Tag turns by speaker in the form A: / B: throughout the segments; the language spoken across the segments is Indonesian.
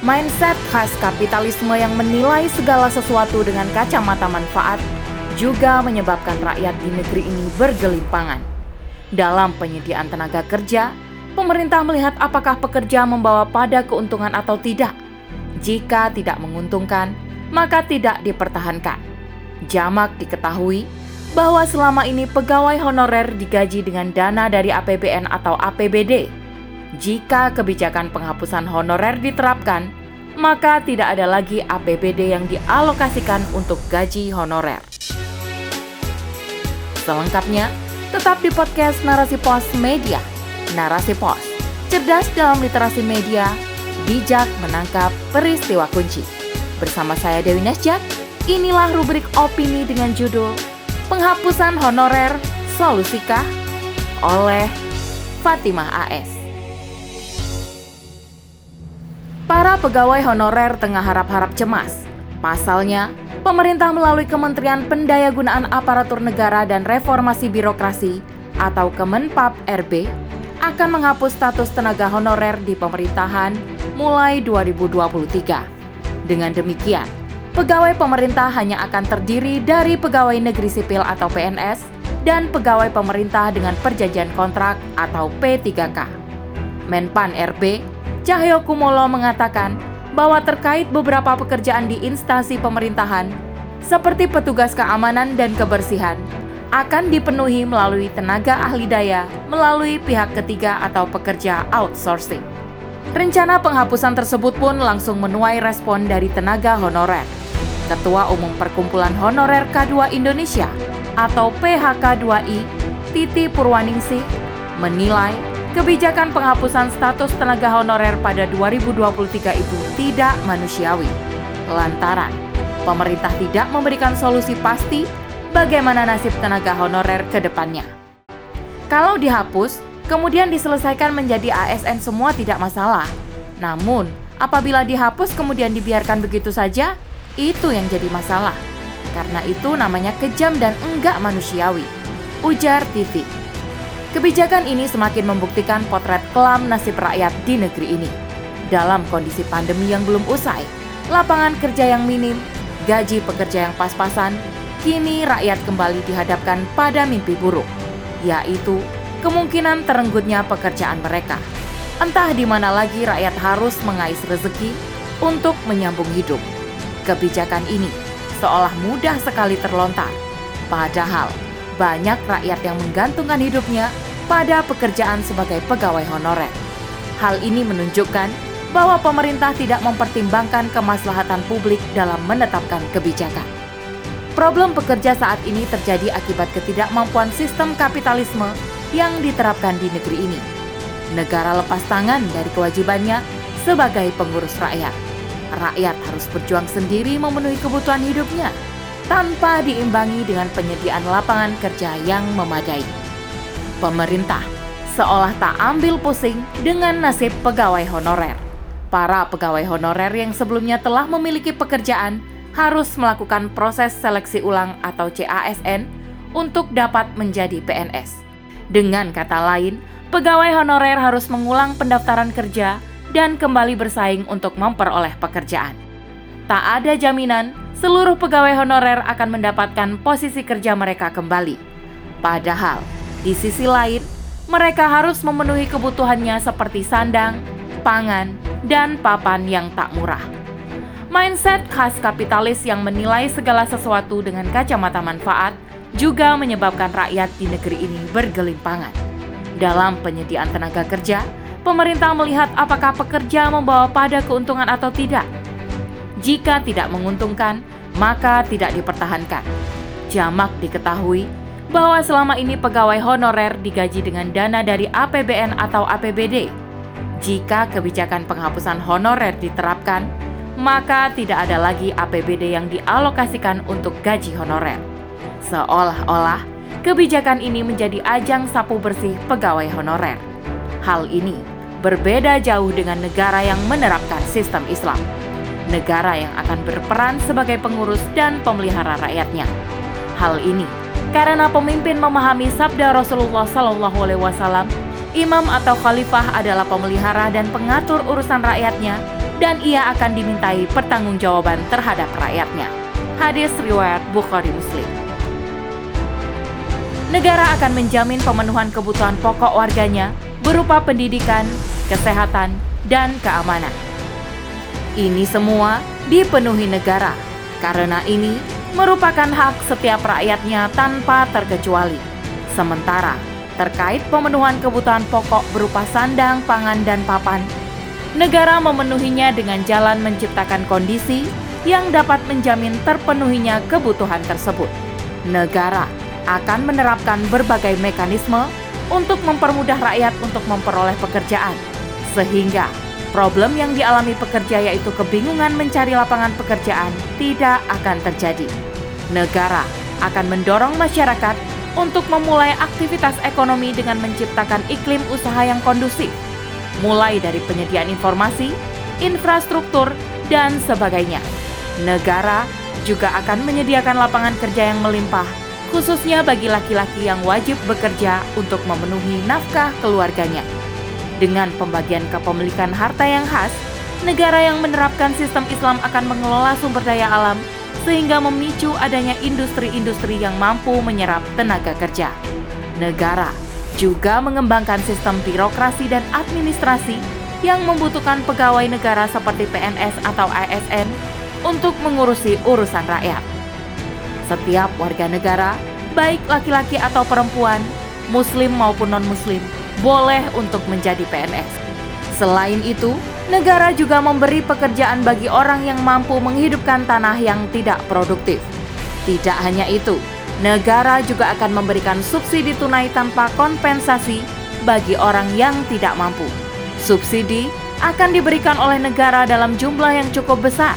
A: Mindset khas kapitalisme yang menilai segala sesuatu dengan kacamata manfaat juga menyebabkan rakyat di negeri ini bergelimpangan. Dalam penyediaan tenaga kerja, pemerintah melihat apakah pekerja membawa pada keuntungan atau tidak. Jika tidak menguntungkan, maka tidak dipertahankan. Jamak diketahui bahwa selama ini pegawai honorer digaji dengan dana dari APBN atau APBD jika kebijakan penghapusan honorer diterapkan, maka tidak ada lagi APBD yang dialokasikan untuk gaji honorer. Selengkapnya, tetap di podcast Narasi Pos Media. Narasi Pos, cerdas dalam literasi media, bijak menangkap peristiwa kunci. Bersama saya Dewi Nasjak, inilah rubrik opini dengan judul Penghapusan Honorer Solusikah oleh Fatimah AS. Para pegawai honorer tengah harap-harap cemas. Pasalnya, pemerintah melalui Kementerian Pendayagunaan Aparatur Negara dan Reformasi Birokrasi atau Kemenpap RB akan menghapus status tenaga honorer di pemerintahan mulai 2023. Dengan demikian, pegawai pemerintah hanya akan terdiri dari pegawai negeri sipil atau PNS dan pegawai pemerintah dengan perjanjian kontrak atau P3K. Menpan RB Cahyo Kumolo mengatakan bahwa terkait beberapa pekerjaan di instansi pemerintahan, seperti petugas keamanan dan kebersihan, akan dipenuhi melalui tenaga ahli daya melalui pihak ketiga atau pekerja outsourcing. Rencana penghapusan tersebut pun langsung menuai respon dari tenaga honorer. Ketua Umum Perkumpulan Honorer K2 Indonesia atau PHK2I, Titi Purwaningsih, menilai kebijakan penghapusan status tenaga honorer pada 2023 itu tidak manusiawi. Lantaran pemerintah tidak memberikan solusi pasti bagaimana nasib tenaga honorer ke depannya. Kalau dihapus, kemudian diselesaikan menjadi ASN semua tidak masalah. Namun, apabila dihapus kemudian dibiarkan begitu saja, itu yang jadi masalah. Karena itu namanya kejam dan enggak manusiawi. Ujar TV. Kebijakan ini semakin membuktikan potret kelam nasib rakyat di negeri ini. Dalam kondisi pandemi yang belum usai, lapangan kerja yang minim, gaji pekerja yang pas-pasan, kini rakyat kembali dihadapkan pada mimpi buruk, yaitu kemungkinan terenggutnya pekerjaan mereka. Entah di mana lagi rakyat harus mengais rezeki untuk menyambung hidup. Kebijakan ini seolah mudah sekali terlontar, padahal banyak rakyat yang menggantungkan hidupnya pada pekerjaan sebagai pegawai honorer. Hal ini menunjukkan bahwa pemerintah tidak mempertimbangkan kemaslahatan publik dalam menetapkan kebijakan. Problem pekerja saat ini terjadi akibat ketidakmampuan sistem kapitalisme yang diterapkan di negeri ini. Negara lepas tangan dari kewajibannya sebagai pengurus rakyat. Rakyat harus berjuang sendiri memenuhi kebutuhan hidupnya tanpa diimbangi dengan penyediaan lapangan kerja yang memadai. Pemerintah seolah tak ambil pusing dengan nasib pegawai honorer. Para pegawai honorer yang sebelumnya telah memiliki pekerjaan harus melakukan proses seleksi ulang atau CASN untuk dapat menjadi PNS. Dengan kata lain, pegawai honorer harus mengulang pendaftaran kerja dan kembali bersaing untuk memperoleh pekerjaan. Tak ada jaminan seluruh pegawai honorer akan mendapatkan posisi kerja mereka kembali. Padahal, di sisi lain, mereka harus memenuhi kebutuhannya seperti sandang, pangan, dan papan yang tak murah. Mindset khas kapitalis yang menilai segala sesuatu dengan kacamata manfaat juga menyebabkan rakyat di negeri ini bergelimpangan. Dalam penyediaan tenaga kerja, pemerintah melihat apakah pekerja membawa pada keuntungan atau tidak – jika tidak menguntungkan, maka tidak dipertahankan. Jamak diketahui bahwa selama ini pegawai honorer digaji dengan dana dari APBN atau APBD. Jika kebijakan penghapusan honorer diterapkan, maka tidak ada lagi APBD yang dialokasikan untuk gaji honorer. Seolah-olah kebijakan ini menjadi ajang sapu bersih pegawai honorer. Hal ini berbeda jauh dengan negara yang menerapkan sistem Islam negara yang akan berperan sebagai pengurus dan pemelihara rakyatnya. Hal ini karena pemimpin memahami sabda Rasulullah Shallallahu Alaihi Wasallam, imam atau khalifah adalah pemelihara dan pengatur urusan rakyatnya dan ia akan dimintai pertanggungjawaban terhadap rakyatnya. Hadis riwayat Bukhari Muslim. Negara akan menjamin pemenuhan kebutuhan pokok warganya berupa pendidikan, kesehatan, dan keamanan. Ini semua dipenuhi negara karena ini merupakan hak setiap rakyatnya tanpa terkecuali. Sementara terkait pemenuhan kebutuhan pokok berupa sandang, pangan, dan papan, negara memenuhinya dengan jalan menciptakan kondisi yang dapat menjamin terpenuhinya kebutuhan tersebut. Negara akan menerapkan berbagai mekanisme untuk mempermudah rakyat untuk memperoleh pekerjaan, sehingga problem yang dialami pekerja yaitu kebingungan mencari lapangan pekerjaan tidak akan terjadi. Negara akan mendorong masyarakat untuk memulai aktivitas ekonomi dengan menciptakan iklim usaha yang kondusif, mulai dari penyediaan informasi, infrastruktur, dan sebagainya. Negara juga akan menyediakan lapangan kerja yang melimpah, khususnya bagi laki-laki yang wajib bekerja untuk memenuhi nafkah keluarganya. Dengan pembagian kepemilikan harta yang khas, negara yang menerapkan sistem Islam akan mengelola sumber daya alam sehingga memicu adanya industri-industri yang mampu menyerap tenaga kerja. Negara juga mengembangkan sistem birokrasi dan administrasi yang membutuhkan pegawai negara seperti PNS atau ASN untuk mengurusi urusan rakyat. Setiap warga negara, baik laki-laki atau perempuan, muslim maupun non-muslim, boleh untuk menjadi PNS. Selain itu, negara juga memberi pekerjaan bagi orang yang mampu menghidupkan tanah yang tidak produktif. Tidak hanya itu, negara juga akan memberikan subsidi tunai tanpa kompensasi bagi orang yang tidak mampu. Subsidi akan diberikan oleh negara dalam jumlah yang cukup besar,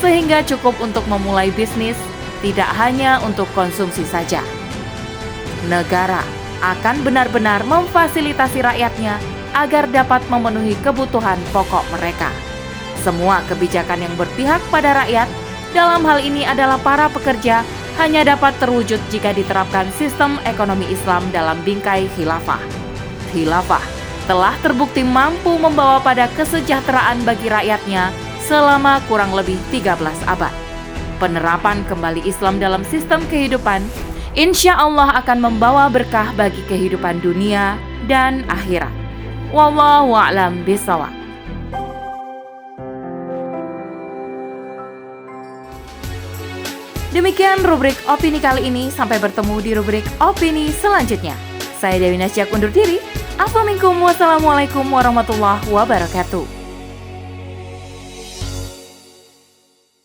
A: sehingga cukup untuk memulai bisnis, tidak hanya untuk konsumsi saja. Negara akan benar-benar memfasilitasi rakyatnya agar dapat memenuhi kebutuhan pokok mereka. Semua kebijakan yang berpihak pada rakyat dalam hal ini adalah para pekerja hanya dapat terwujud jika diterapkan sistem ekonomi Islam dalam bingkai khilafah. Khilafah telah terbukti mampu membawa pada kesejahteraan bagi rakyatnya selama kurang lebih 13 abad. Penerapan kembali Islam dalam sistem kehidupan insya Allah akan membawa berkah bagi kehidupan dunia dan akhirat. Wallahu a'lam bisawab. Demikian rubrik opini kali ini. Sampai bertemu di rubrik opini selanjutnya. Saya Dewi Nasjak undur diri. Assalamualaikum warahmatullahi wabarakatuh.